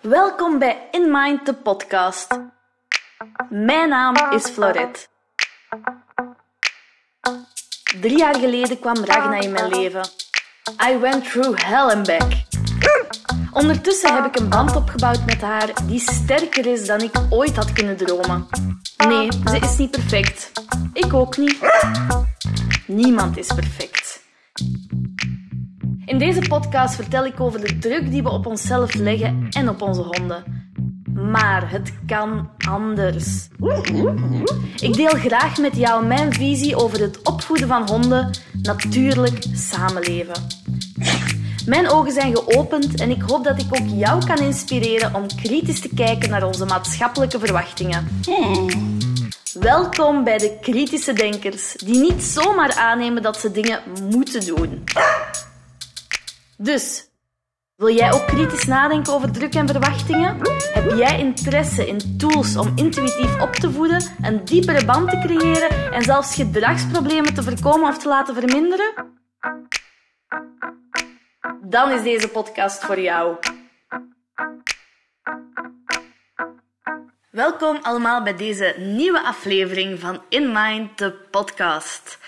Welkom bij In Mind, de podcast. Mijn naam is Florette. Drie jaar geleden kwam Ragna in mijn leven. I went through hell and back. Ondertussen heb ik een band opgebouwd met haar die sterker is dan ik ooit had kunnen dromen. Nee, ze is niet perfect. Ik ook niet. Niemand is perfect. In deze podcast vertel ik over de druk die we op onszelf leggen en op onze honden. Maar het kan anders. Ik deel graag met jou mijn visie over het opvoeden van honden, natuurlijk samenleven. Mijn ogen zijn geopend en ik hoop dat ik ook jou kan inspireren om kritisch te kijken naar onze maatschappelijke verwachtingen. Welkom bij de kritische denkers, die niet zomaar aannemen dat ze dingen moeten doen. Dus, wil jij ook kritisch nadenken over druk en verwachtingen? Heb jij interesse in tools om intuïtief op te voeden, een diepere band te creëren en zelfs gedragsproblemen te voorkomen of te laten verminderen? Dan is deze podcast voor jou. Welkom allemaal bij deze nieuwe aflevering van In Mind, de podcast.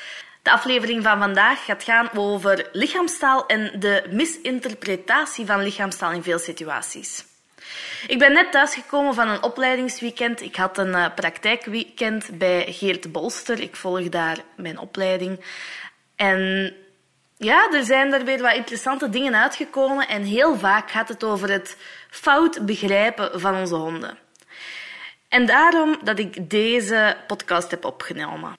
De aflevering van vandaag gaat gaan over lichaamstaal en de misinterpretatie van lichaamstaal in veel situaties. Ik ben net thuisgekomen van een opleidingsweekend. Ik had een uh, praktijkweekend bij Geert Bolster. Ik volg daar mijn opleiding. En ja, er zijn er weer wat interessante dingen uitgekomen. En heel vaak gaat het over het fout begrijpen van onze honden. En daarom dat ik deze podcast heb opgenomen.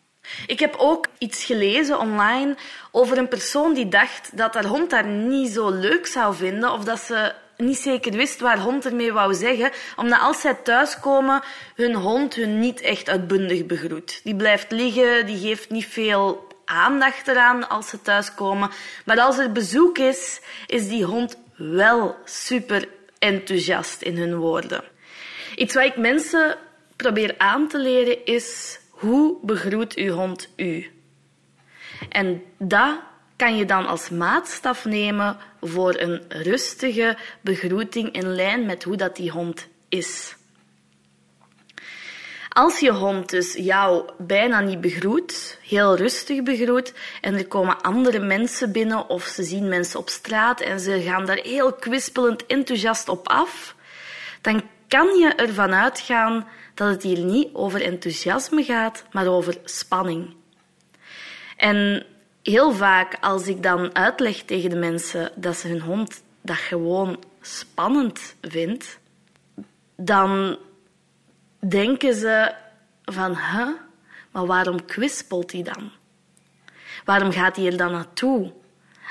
Ik heb ook iets gelezen online over een persoon die dacht dat haar hond haar niet zo leuk zou vinden of dat ze niet zeker wist waar hond ermee wou zeggen, omdat als zij thuiskomen, hun hond hun niet echt uitbundig begroet. Die blijft liggen, die geeft niet veel aandacht eraan als ze thuiskomen. Maar als er bezoek is, is die hond wel super enthousiast in hun woorden. Iets wat ik mensen probeer aan te leren is hoe begroet uw hond u? En dat kan je dan als maatstaf nemen voor een rustige begroeting in lijn met hoe dat die hond is. Als je hond dus jou bijna niet begroet, heel rustig begroet, en er komen andere mensen binnen of ze zien mensen op straat en ze gaan daar heel kwispelend enthousiast op af, dan kan je ervan uitgaan dat het hier niet over enthousiasme gaat, maar over spanning. En heel vaak als ik dan uitleg tegen de mensen dat ze hun hond dat gewoon spannend vindt, dan denken ze van, hè, maar waarom kwispelt hij dan? Waarom gaat hij er dan naartoe?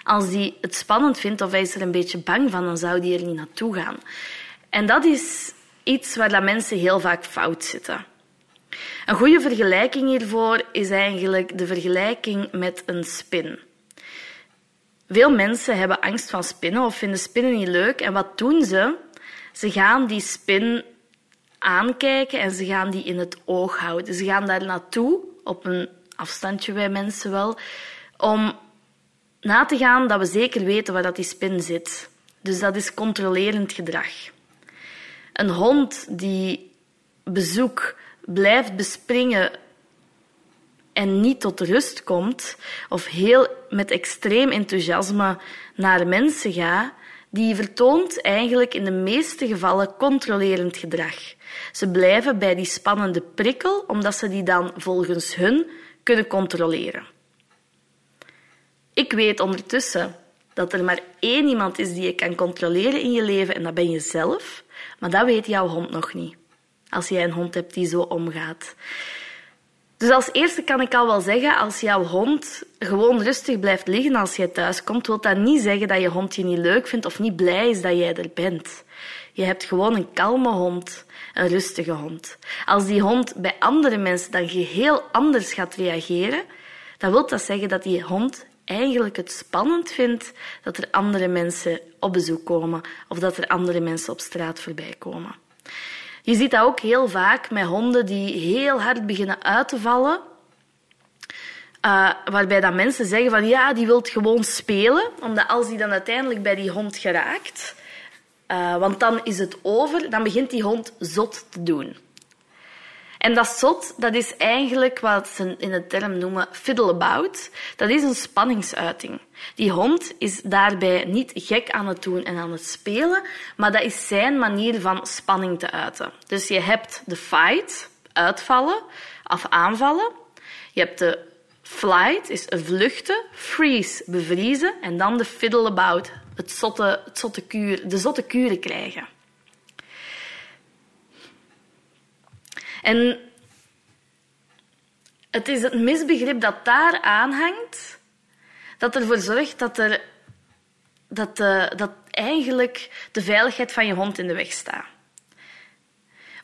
Als hij het spannend vindt of hij is er een beetje bang van, dan zou hij er niet naartoe gaan. En dat is iets waar dat mensen heel vaak fout zitten. Een goede vergelijking hiervoor is eigenlijk de vergelijking met een spin. Veel mensen hebben angst van spinnen of vinden spinnen niet leuk. En wat doen ze? Ze gaan die spin aankijken en ze gaan die in het oog houden. Ze gaan daar naartoe, op een afstandje bij mensen wel, om na te gaan dat we zeker weten waar dat die spin zit. Dus dat is controlerend gedrag. Een hond die bezoek blijft bespringen en niet tot rust komt, of heel met extreem enthousiasme naar mensen gaat, die vertoont eigenlijk in de meeste gevallen controlerend gedrag. Ze blijven bij die spannende prikkel, omdat ze die dan volgens hun kunnen controleren. Ik weet ondertussen dat er maar één iemand is die je kan controleren in je leven en dat ben je zelf. Maar dat weet jouw hond nog niet. Als jij een hond hebt die zo omgaat. Dus als eerste kan ik al wel zeggen, als jouw hond gewoon rustig blijft liggen als jij thuis komt, wil dat niet zeggen dat je hond je niet leuk vindt of niet blij is dat jij er bent. Je hebt gewoon een kalme hond, een rustige hond. Als die hond bij andere mensen dan geheel anders gaat reageren, dan wil dat zeggen dat die hond eigenlijk het spannend vindt dat er andere mensen op bezoek komen of dat er andere mensen op straat voorbij komen. Je ziet dat ook heel vaak met honden die heel hard beginnen uit te vallen. Uh, waarbij dat mensen zeggen van ja, die wilt gewoon spelen. Omdat als die dan uiteindelijk bij die hond geraakt, Uh, want dan is het over, dan begint die hond zot te doen. En dat zot, dat is eigenlijk wat ze in de term noemen fiddle-about. Dat is een spanningsuiting. Die hond is daarbij niet gek aan het doen en aan het spelen, maar dat is zijn manier van spanning te uiten. Dus je hebt de fight, uitvallen of aanvallen. Je hebt de flight, is vluchten, freeze, bevriezen en dan de fiddle-about, het zotte, het zotte kuur, de zotte kuren krijgen. En het is het misbegrip dat daar aanhangt, dat ervoor zorgt dat, er, dat, de, dat eigenlijk de veiligheid van je hond in de weg staat.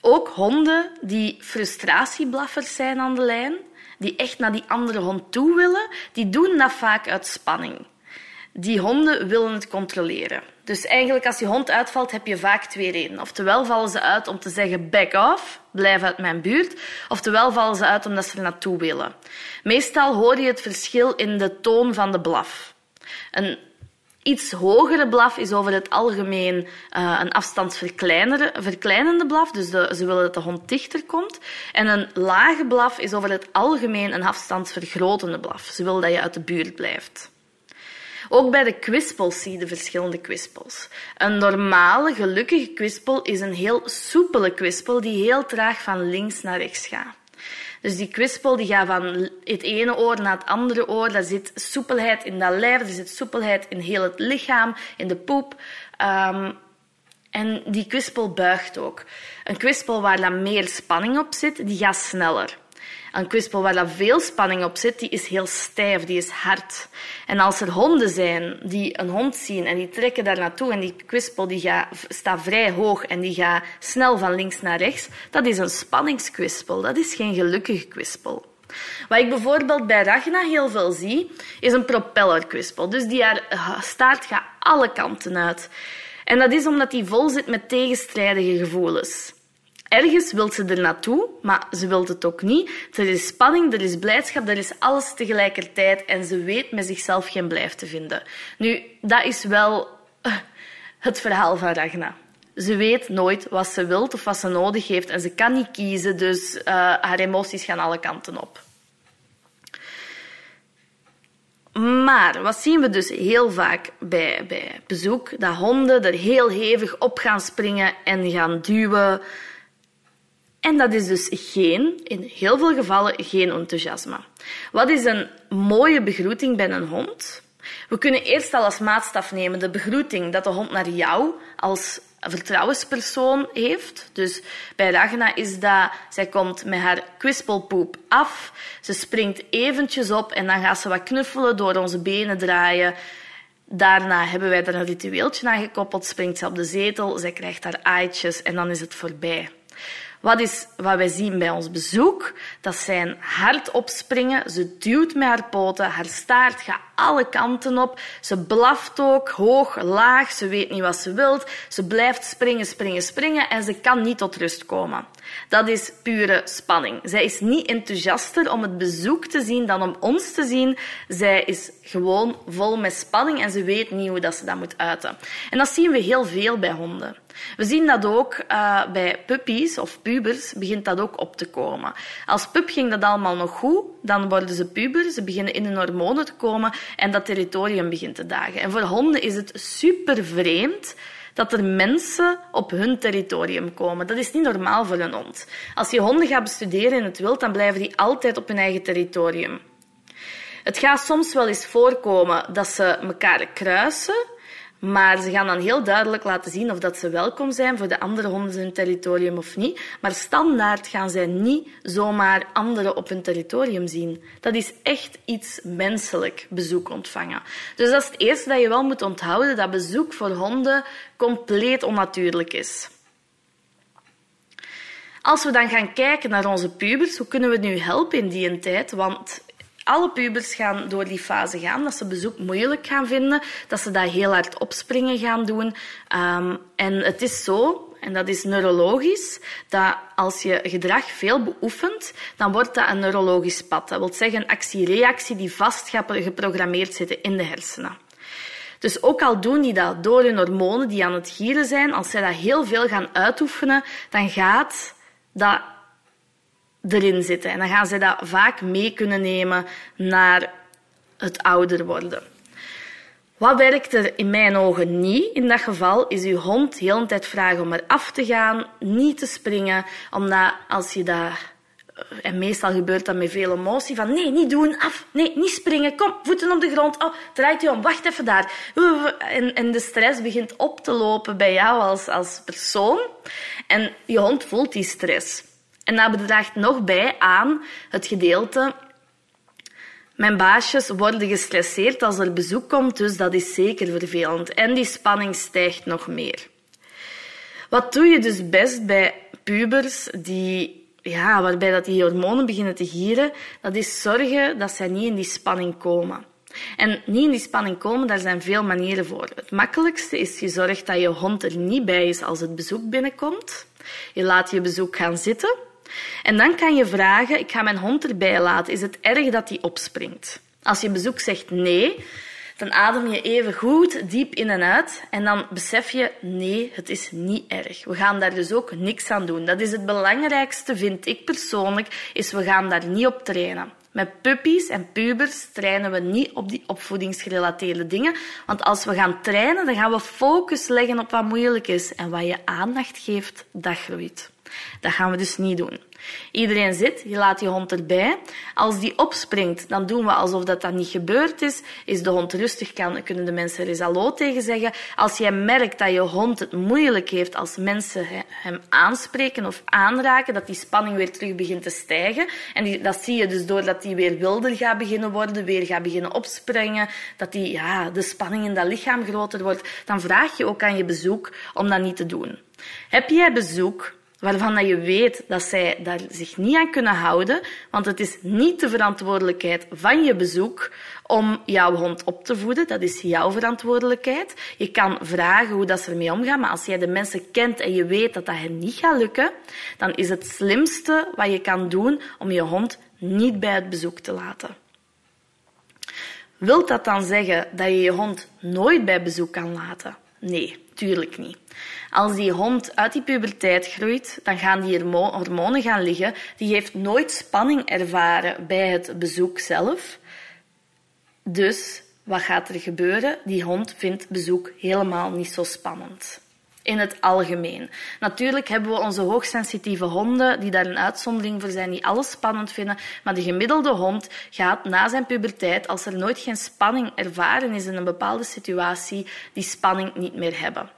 Ook honden die frustratieblaffers zijn aan de lijn, die echt naar die andere hond toe willen, die doen dat vaak uit spanning. Die honden willen het controleren. Dus eigenlijk als je hond uitvalt, heb je vaak twee redenen. Oftewel vallen ze uit om te zeggen back off, blijf uit mijn buurt. Oftewel vallen ze uit omdat ze er naartoe willen. Meestal hoor je het verschil in de toon van de blaf. Een iets hogere blaf is over het algemeen uh, een afstandsverkleinende blaf, dus ze willen dat de hond dichter komt. En een lage blaf is over het algemeen een afstandsvergrotende blaf. Ze willen dat je uit de buurt blijft. Ook bij de kwispels zie je de verschillende kwispels. Een normale, gelukkige kwispel is een heel soepele kwispel die heel traag van links naar rechts gaat. Dus die kwispel die gaat van het ene oor naar het andere oor. Daar zit soepelheid in dat lijf, er zit soepelheid in heel het lichaam, in de poep. Um, en die kwispel buigt ook. Een kwispel waar dan meer spanning op zit, die gaat sneller. Een kwispel waar dat veel spanning op zit, die is heel stijf, die is hard. En als er honden zijn die een hond zien en die trekken daar naartoe en die kwispel die gaat, staat vrij hoog en die gaat snel van links naar rechts, dat is een spanningskwispel. Dat is geen gelukkige kwispel. Wat ik bijvoorbeeld bij Ragna heel veel zie, is een propellerkwispel. Dus die haar staart gaat alle kanten uit. En dat is omdat die vol zit met tegenstrijdige gevoelens. Ergens wil ze er naartoe, maar ze wil het ook niet. Er is spanning, er is blijdschap, er is alles tegelijkertijd en ze weet met zichzelf geen blijf te vinden. Nu, dat is wel eh, het verhaal van Ragna. Ze weet nooit wat ze wilt of wat ze nodig heeft en ze kan niet kiezen, dus uh, haar emoties gaan alle kanten op. Maar wat zien we dus heel vaak bij, bij bezoek? Dat honden er heel hevig op gaan springen en gaan duwen. En dat is dus geen, in heel veel gevallen, geen enthousiasme. Wat is een mooie begroeting bij een hond? We kunnen eerst al als maatstaf nemen de begroeting dat de hond naar jou als vertrouwenspersoon heeft. Dus bij Ragna is dat, zij komt met haar kwispelpoep af, ze springt eventjes op en dan gaat ze wat knuffelen, door onze benen draaien. Daarna hebben wij er een ritueeltje aan gekoppeld, springt ze op de zetel, zij krijgt haar aaitjes en dan is het voorbij. Wat is wat wij zien bij ons bezoek? Dat zijn hard opspringen. Ze duwt met haar poten, haar staart gaat alle kanten op. Ze blaft ook, hoog, laag. Ze weet niet wat ze wilt. Ze blijft springen, springen, springen en ze kan niet tot rust komen. Dat is pure spanning. Zij is niet enthousiaster om het bezoek te zien dan om ons te zien. Zij is gewoon vol met spanning en ze weet niet hoe dat ze dat moet uiten. En dat zien we heel veel bij honden. We zien dat ook uh, bij puppies of pubers begint dat ook op te komen. Als pup ging dat allemaal nog goed, dan worden ze puber, ze beginnen in hun hormonen te komen en dat territorium begint te dagen. En voor honden is het super vreemd dat er mensen op hun territorium komen. Dat is niet normaal voor een hond. Als je honden gaat bestuderen in het wild, dan blijven die altijd op hun eigen territorium. Het gaat soms wel eens voorkomen dat ze elkaar kruisen, maar ze gaan dan heel duidelijk laten zien of dat ze welkom zijn voor de andere honden in hun territorium of niet. Maar standaard gaan zij niet zomaar anderen op hun territorium zien. Dat is echt iets menselijk, bezoek ontvangen. Dus dat is het eerste dat je wel moet onthouden, dat bezoek voor honden compleet onnatuurlijk is. Als we dan gaan kijken naar onze pubers, hoe kunnen we nu helpen in die tijd? Want alle pubers gaan door die fase gaan, dat ze bezoek moeilijk gaan vinden, dat ze dat heel hard opspringen gaan doen. Um, en het is zo, en dat is neurologisch, dat als je gedrag veel beoefent, dan wordt dat een neurologisch pad. Dat wil zeggen een actie-reactie die vast geprogrammeerd zitten in de hersenen. Dus ook al doen die dat door hun hormonen die aan het gieren zijn, als zij dat heel veel gaan uitoefenen, dan gaat dat erin zitten. En dan gaan zij dat vaak mee kunnen nemen naar het ouder worden. Wat werkt er in mijn ogen niet in dat geval, is uw hond heel de tijd vragen om eraf te gaan, niet te springen, omdat als je dat... En meestal gebeurt dat met veel emotie, van nee, niet doen, af, nee, niet springen, kom, voeten op de grond, oh, draait je om, wacht even daar. En, en de stress begint op te lopen bij jou als, als persoon. En je hond voelt die stress. En dat draagt nog bij aan het gedeelte mijn baasjes worden gestresseerd als er bezoek komt, dus dat is zeker vervelend. En die spanning stijgt nog meer. Wat doe je dus best bij pubers die, ja, waarbij dat die hormonen beginnen te gieren? Dat is zorgen dat zij niet in die spanning komen. En niet in die spanning komen, daar zijn veel manieren voor. Het makkelijkste is je zorgt dat je hond er niet bij is als het bezoek binnenkomt. Je laat je bezoek gaan zitten en dan kan je vragen, ik ga mijn hond erbij laten, is het erg dat hij opspringt? Als je bezoek zegt nee, dan adem je even goed diep in en uit en dan besef je, nee, het is niet erg. We gaan daar dus ook niks aan doen. Dat is het belangrijkste, vind ik persoonlijk, is we gaan daar niet op trainen. Met puppies en pubers trainen we niet op die opvoedingsgerelateerde dingen. Want als we gaan trainen, dan gaan we focus leggen op wat moeilijk is. En wat je aandacht geeft, dat groeit. Dat gaan we dus niet doen. Iedereen zit, je laat je hond erbij. Als die opspringt, dan doen we alsof dat, dat niet gebeurd is. Is de hond rustig, kan, kunnen de mensen er eens hallo tegen zeggen. Als jij merkt dat je hond het moeilijk heeft als mensen hem aanspreken of aanraken, dat die spanning weer terug begint te stijgen. En die, dat zie je dus doordat hij weer wilder gaat beginnen worden, weer gaat beginnen opspringen, dat die, ja, de spanning in dat lichaam groter wordt, dan vraag je ook aan je bezoek om dat niet te doen. Heb jij bezoek waarvan je weet dat zij daar zich niet aan kunnen houden, want het is niet de verantwoordelijkheid van je bezoek om jouw hond op te voeden. Dat is jouw verantwoordelijkheid. Je kan vragen hoe dat ze ermee omgaan, maar als jij de mensen kent en je weet dat dat hen niet gaat lukken, dan is het slimste wat je kan doen om je hond niet bij het bezoek te laten. Wilt dat dan zeggen dat je je hond nooit bij bezoek kan laten? Nee, tuurlijk niet. Als die hond uit die puberteit groeit, dan gaan die hormonen gaan liggen. Die heeft nooit spanning ervaren bij het bezoek zelf. Dus wat gaat er gebeuren? Die hond vindt bezoek helemaal niet zo spannend. In het algemeen. Natuurlijk hebben we onze hoogsensitieve honden, die daar een uitzondering voor zijn, die alles spannend vinden. Maar de gemiddelde hond gaat na zijn puberteit, als er nooit geen spanning ervaren is in een bepaalde situatie, die spanning niet meer hebben.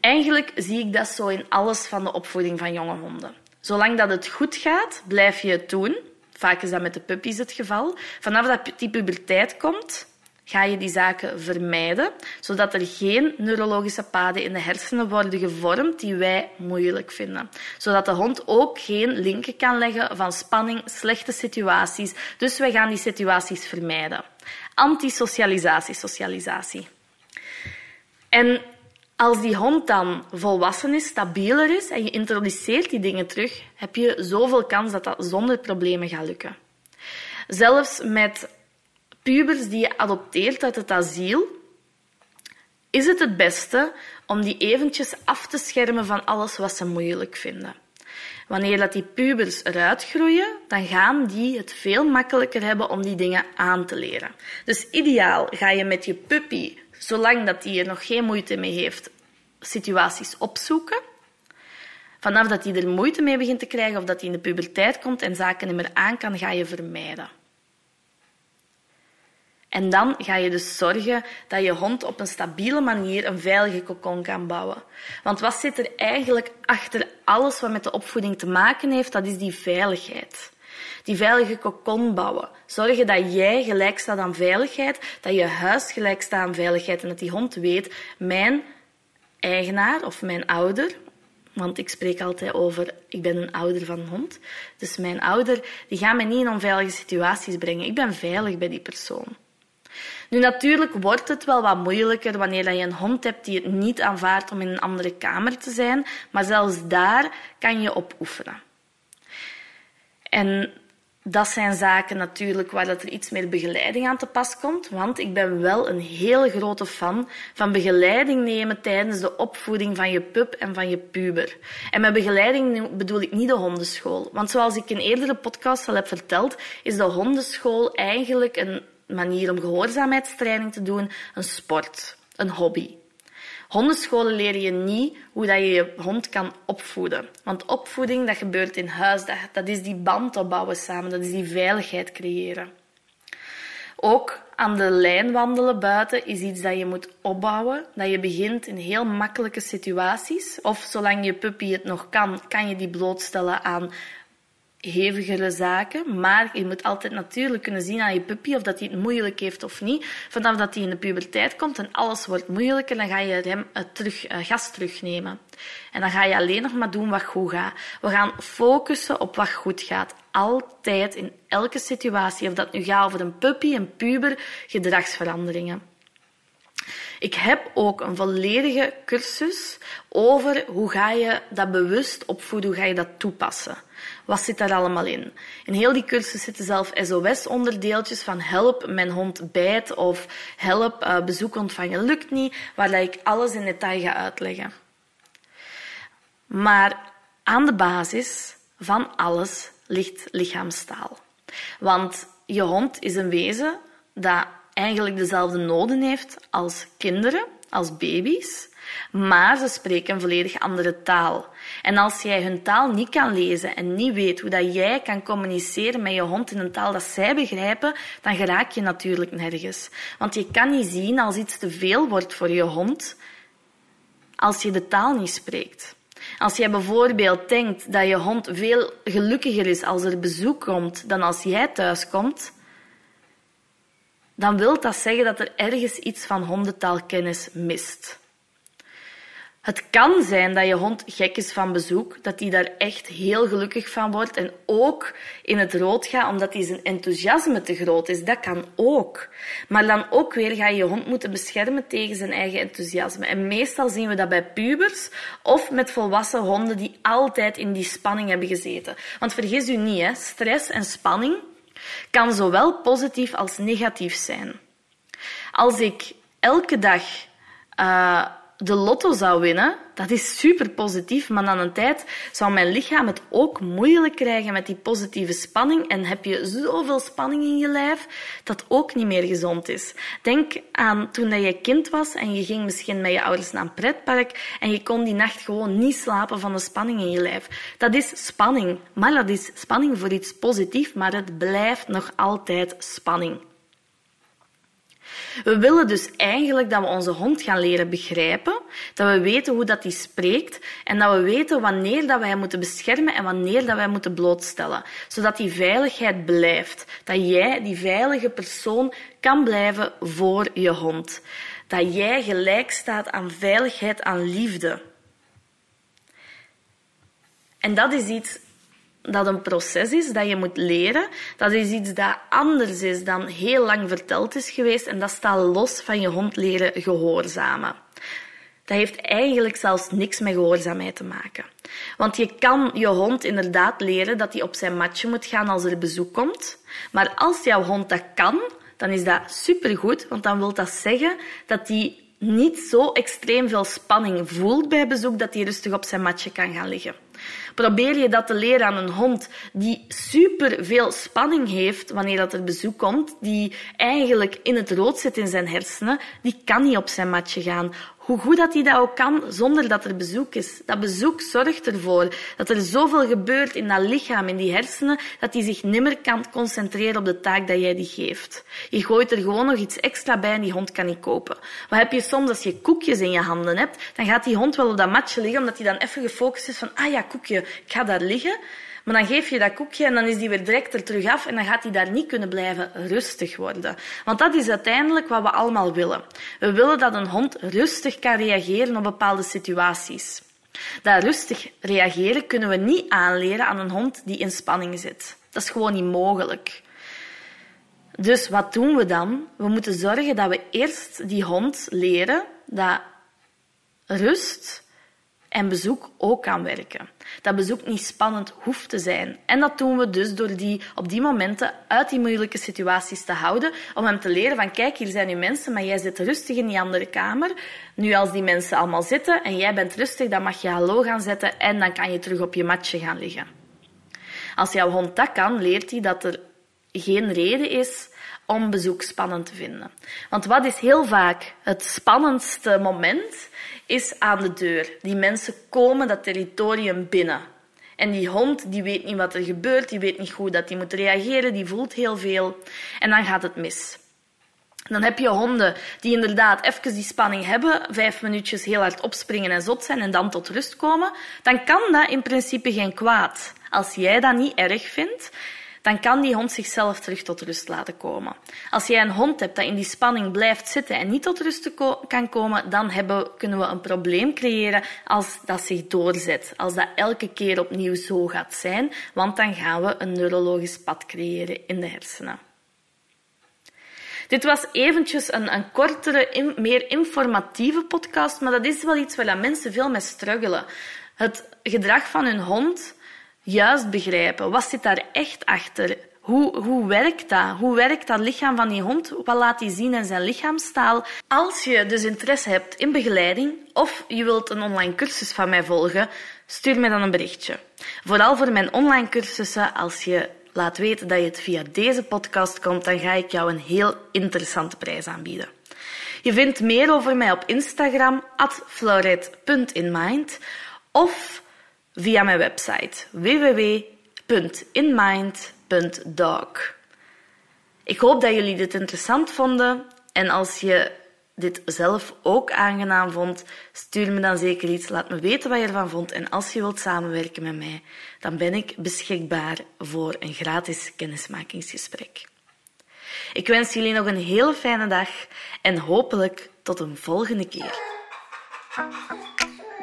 Eigenlijk zie ik dat zo in alles van de opvoeding van jonge honden. Zolang dat het goed gaat, blijf je het doen. Vaak is dat met de puppies het geval. Vanaf dat die puberteit komt, ga je die zaken vermijden, zodat er geen neurologische paden in de hersenen worden gevormd die wij moeilijk vinden. Zodat de hond ook geen linken kan leggen van spanning, slechte situaties. Dus wij gaan die situaties vermijden. Antisocialisatie, socialisatie. En als die hond dan volwassen is, stabieler is en je introduceert die dingen terug, heb je zoveel kans dat dat zonder problemen gaat lukken. Zelfs met pubers die je adopteert uit het asiel, is het het beste om die eventjes af te schermen van alles wat ze moeilijk vinden. Wanneer dat die pubers eruit groeien, dan gaan die het veel makkelijker hebben om die dingen aan te leren. Dus ideaal ga je met je puppy zolang dat hij er nog geen moeite mee heeft, situaties opzoeken. Vanaf dat hij er moeite mee begint te krijgen of dat hij in de puberteit komt en zaken niet meer aan kan, ga je vermijden. En dan ga je dus zorgen dat je hond op een stabiele manier een veilige kokon kan bouwen. Want wat zit er eigenlijk achter alles wat met de opvoeding te maken heeft? Dat is die veiligheid. Die veilige kokon bouwen. Zorgen dat jij gelijk staat aan veiligheid, dat je huis gelijk staat aan veiligheid en dat die hond weet, mijn eigenaar of mijn ouder, want ik spreek altijd over, ik ben een ouder van een hond. Dus mijn ouder, die gaat mij niet in onveilige situaties brengen. Ik ben veilig bij die persoon. Nu, natuurlijk wordt het wel wat moeilijker wanneer je een hond hebt die het niet aanvaardt om in een andere kamer te zijn, maar zelfs daar kan je op oefenen. En dat zijn zaken natuurlijk waar dat er iets meer begeleiding aan te pas komt. Want ik ben wel een hele grote fan van begeleiding nemen tijdens de opvoeding van je pup en van je puber. En met begeleiding bedoel ik niet de hondenschool. Want zoals ik in eerdere podcast al heb verteld, is de hondenschool eigenlijk een manier om gehoorzaamheidstraining te doen, een sport, een hobby. Hondenscholen leren je niet hoe dat je je hond kan opvoeden. Want opvoeding, dat gebeurt in huis. Dat, dat is die band opbouwen samen. Dat is die veiligheid creëren. Ook aan de lijn wandelen buiten is iets dat je moet opbouwen. Dat je begint in heel makkelijke situaties. Of zolang je puppy het nog kan, kan je die blootstellen aan hevigere zaken. Maar je moet altijd natuurlijk kunnen zien aan je puppy of dat hij het moeilijk heeft of niet. Vanaf dat hij in de puberteit komt en alles wordt moeilijker, dan ga je hem terug, uh, gas terugnemen. En dan ga je alleen nog maar doen wat goed gaat. We gaan focussen op wat goed gaat. Altijd, in elke situatie. Of dat nu gaat over een puppy, een puber, gedragsveranderingen. Ik heb ook een volledige cursus over hoe ga je dat bewust opvoeden, hoe ga je dat toepassen. Wat zit daar allemaal in? In heel die cursus zitten zelf SOS-onderdeeltjes van help, mijn hond bijt of help, uh, bezoek ontvangen lukt niet, waar ik alles in detail ga uitleggen. Maar aan de basis van alles ligt lichaamstaal. Want je hond is een wezen dat eigenlijk dezelfde noden heeft als kinderen, als baby's, maar ze spreken een volledig andere taal. En als jij hun taal niet kan lezen en niet weet hoe dat jij kan communiceren met je hond in een taal dat zij begrijpen, dan geraak je natuurlijk nergens. Want je kan niet zien als iets te veel wordt voor je hond, als je de taal niet spreekt. Als jij bijvoorbeeld denkt dat je hond veel gelukkiger is als er bezoek komt dan als jij thuis komt, dan wil dat zeggen dat er ergens iets van hondentaalkennis mist. Het kan zijn dat je hond gek is van bezoek, dat hij daar echt heel gelukkig van wordt en ook in het rood gaat omdat hij zijn enthousiasme te groot is. Dat kan ook. Maar dan ook weer ga je je hond moeten beschermen tegen zijn eigen enthousiasme. En meestal zien we dat bij pubers of met volwassen honden die altijd in die spanning hebben gezeten. Want vergis u niet, hè, stress en spanning kan zowel positief als negatief zijn. Als ik elke dag uh, de lotto zou winnen, dat is super positief, maar na een tijd zou mijn lichaam het ook moeilijk krijgen met die positieve spanning en heb je zoveel spanning in je lijf dat ook niet meer gezond is. Denk aan toen je kind was en je ging misschien met je ouders naar een pretpark en je kon die nacht gewoon niet slapen van de spanning in je lijf. Dat is spanning, maar dat is spanning voor iets positiefs, maar het blijft nog altijd spanning. We willen dus eigenlijk dat we onze hond gaan leren begrijpen, dat we weten hoe dat die spreekt en dat we weten wanneer dat hem moeten beschermen en wanneer dat wij moeten blootstellen, zodat die veiligheid blijft, dat jij die veilige persoon kan blijven voor je hond, dat jij gelijk staat aan veiligheid, aan liefde. En dat is iets dat een proces is dat je moet leren. Dat is iets dat anders is dan heel lang verteld is geweest en dat staat los van je hond leren gehoorzamen. Dat heeft eigenlijk zelfs niks met gehoorzaamheid te maken. Want je kan je hond inderdaad leren dat hij op zijn matje moet gaan als er bezoek komt. Maar als jouw hond dat kan, dan is dat supergoed, want dan wil dat zeggen dat hij niet zo extreem veel spanning voelt bij bezoek dat hij rustig op zijn matje kan gaan liggen. Probeer je dat te leren aan een hond die super veel spanning heeft wanneer dat er bezoek komt, die eigenlijk in het rood zit in zijn hersenen, die kan niet op zijn matje gaan hoe goed dat hij dat ook kan zonder dat er bezoek is. Dat bezoek zorgt ervoor dat er zoveel gebeurt in dat lichaam, in die hersenen, dat hij zich nimmer kan concentreren op de taak dat jij die geeft. Je gooit er gewoon nog iets extra bij en die hond kan niet kopen. Wat heb je soms als je koekjes in je handen hebt? Dan gaat die hond wel op dat matje liggen, omdat hij dan even gefocust is van, ah ja, koekje, ik ga daar liggen. Maar dan geef je dat koekje en dan is die weer direct er terug af en dan gaat hij daar niet kunnen blijven rustig worden. Want dat is uiteindelijk wat we allemaal willen. We willen dat een hond rustig kan reageren op bepaalde situaties. Dat rustig reageren kunnen we niet aanleren aan een hond die in spanning zit. Dat is gewoon niet mogelijk. Dus wat doen we dan? We moeten zorgen dat we eerst die hond leren dat rust en bezoek ook kan werken. Dat bezoek niet spannend hoeft te zijn. En dat doen we dus door die op die momenten uit die moeilijke situaties te houden, om hem te leren van kijk, hier zijn nu mensen, maar jij zit rustig in die andere kamer. Nu als die mensen allemaal zitten en jij bent rustig, dan mag je hallo gaan zetten en dan kan je terug op je matje gaan liggen. Als jouw hond dat kan, leert hij dat er geen reden is om bezoek spannend te vinden. Want wat is heel vaak het spannendste moment? Is aan de deur. Die mensen komen dat territorium binnen. En die hond die weet niet wat er gebeurt, die weet niet hoe dat die moet reageren, die voelt heel veel. En dan gaat het mis. Dan heb je honden die inderdaad even die spanning hebben, vijf minuutjes heel hard opspringen en zot zijn en dan tot rust komen. Dan kan dat in principe geen kwaad. Als jij dat niet erg vindt, dan kan die hond zichzelf terug tot rust laten komen. Als jij een hond hebt dat in die spanning blijft zitten en niet tot rust kan komen, dan hebben, kunnen we een probleem creëren als dat zich doorzet. Als dat elke keer opnieuw zo gaat zijn, want dan gaan we een neurologisch pad creëren in de hersenen. Dit was eventjes een, een kortere, meer informatieve podcast, maar dat is wel iets waar mensen veel mee struggelen. Het gedrag van hun hond juist begrijpen. Wat zit daar echt achter? Hoe, hoe werkt dat? Hoe werkt dat lichaam van die hond? Wat laat hij zien in zijn lichaamstaal? Als je dus interesse hebt in begeleiding of je wilt een online cursus van mij volgen, stuur me dan een berichtje. Vooral voor mijn online cursussen, als je laat weten dat je het via deze podcast komt, dan ga ik jou een heel interessante prijs aanbieden. Je vindt meer over mij op Instagram, at florette.inmind, of via mijn website www.inmind.dog. Ik hoop dat jullie dit interessant vonden en als je dit zelf ook aangenaam vond, stuur me dan zeker iets. Laat me weten wat je ervan vond. En als je wilt samenwerken met mij, dan ben ik beschikbaar voor een gratis kennismakingsgesprek. Ik wens jullie nog een hele fijne dag en hopelijk tot een volgende keer.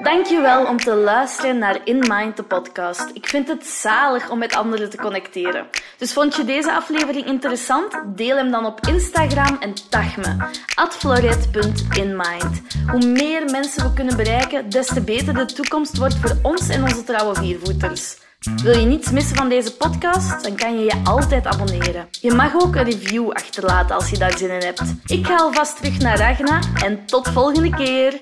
Dankjewel om te luisteren naar In Mind, de podcast. Ik vind het zalig om met anderen te connecteren. Dus vond je deze aflevering interessant? Deel hem dan op Instagram en tag me. @floret.inmind. Hoe meer mensen we kunnen bereiken, des te beter de toekomst wordt voor ons en onze trouwe viervoeters. Wil je niets missen van deze podcast? Dan kan je je altijd abonneren. Je mag ook een review achterlaten als je daar zin in hebt. Ik ga alvast terug naar Ragna en tot volgende keer.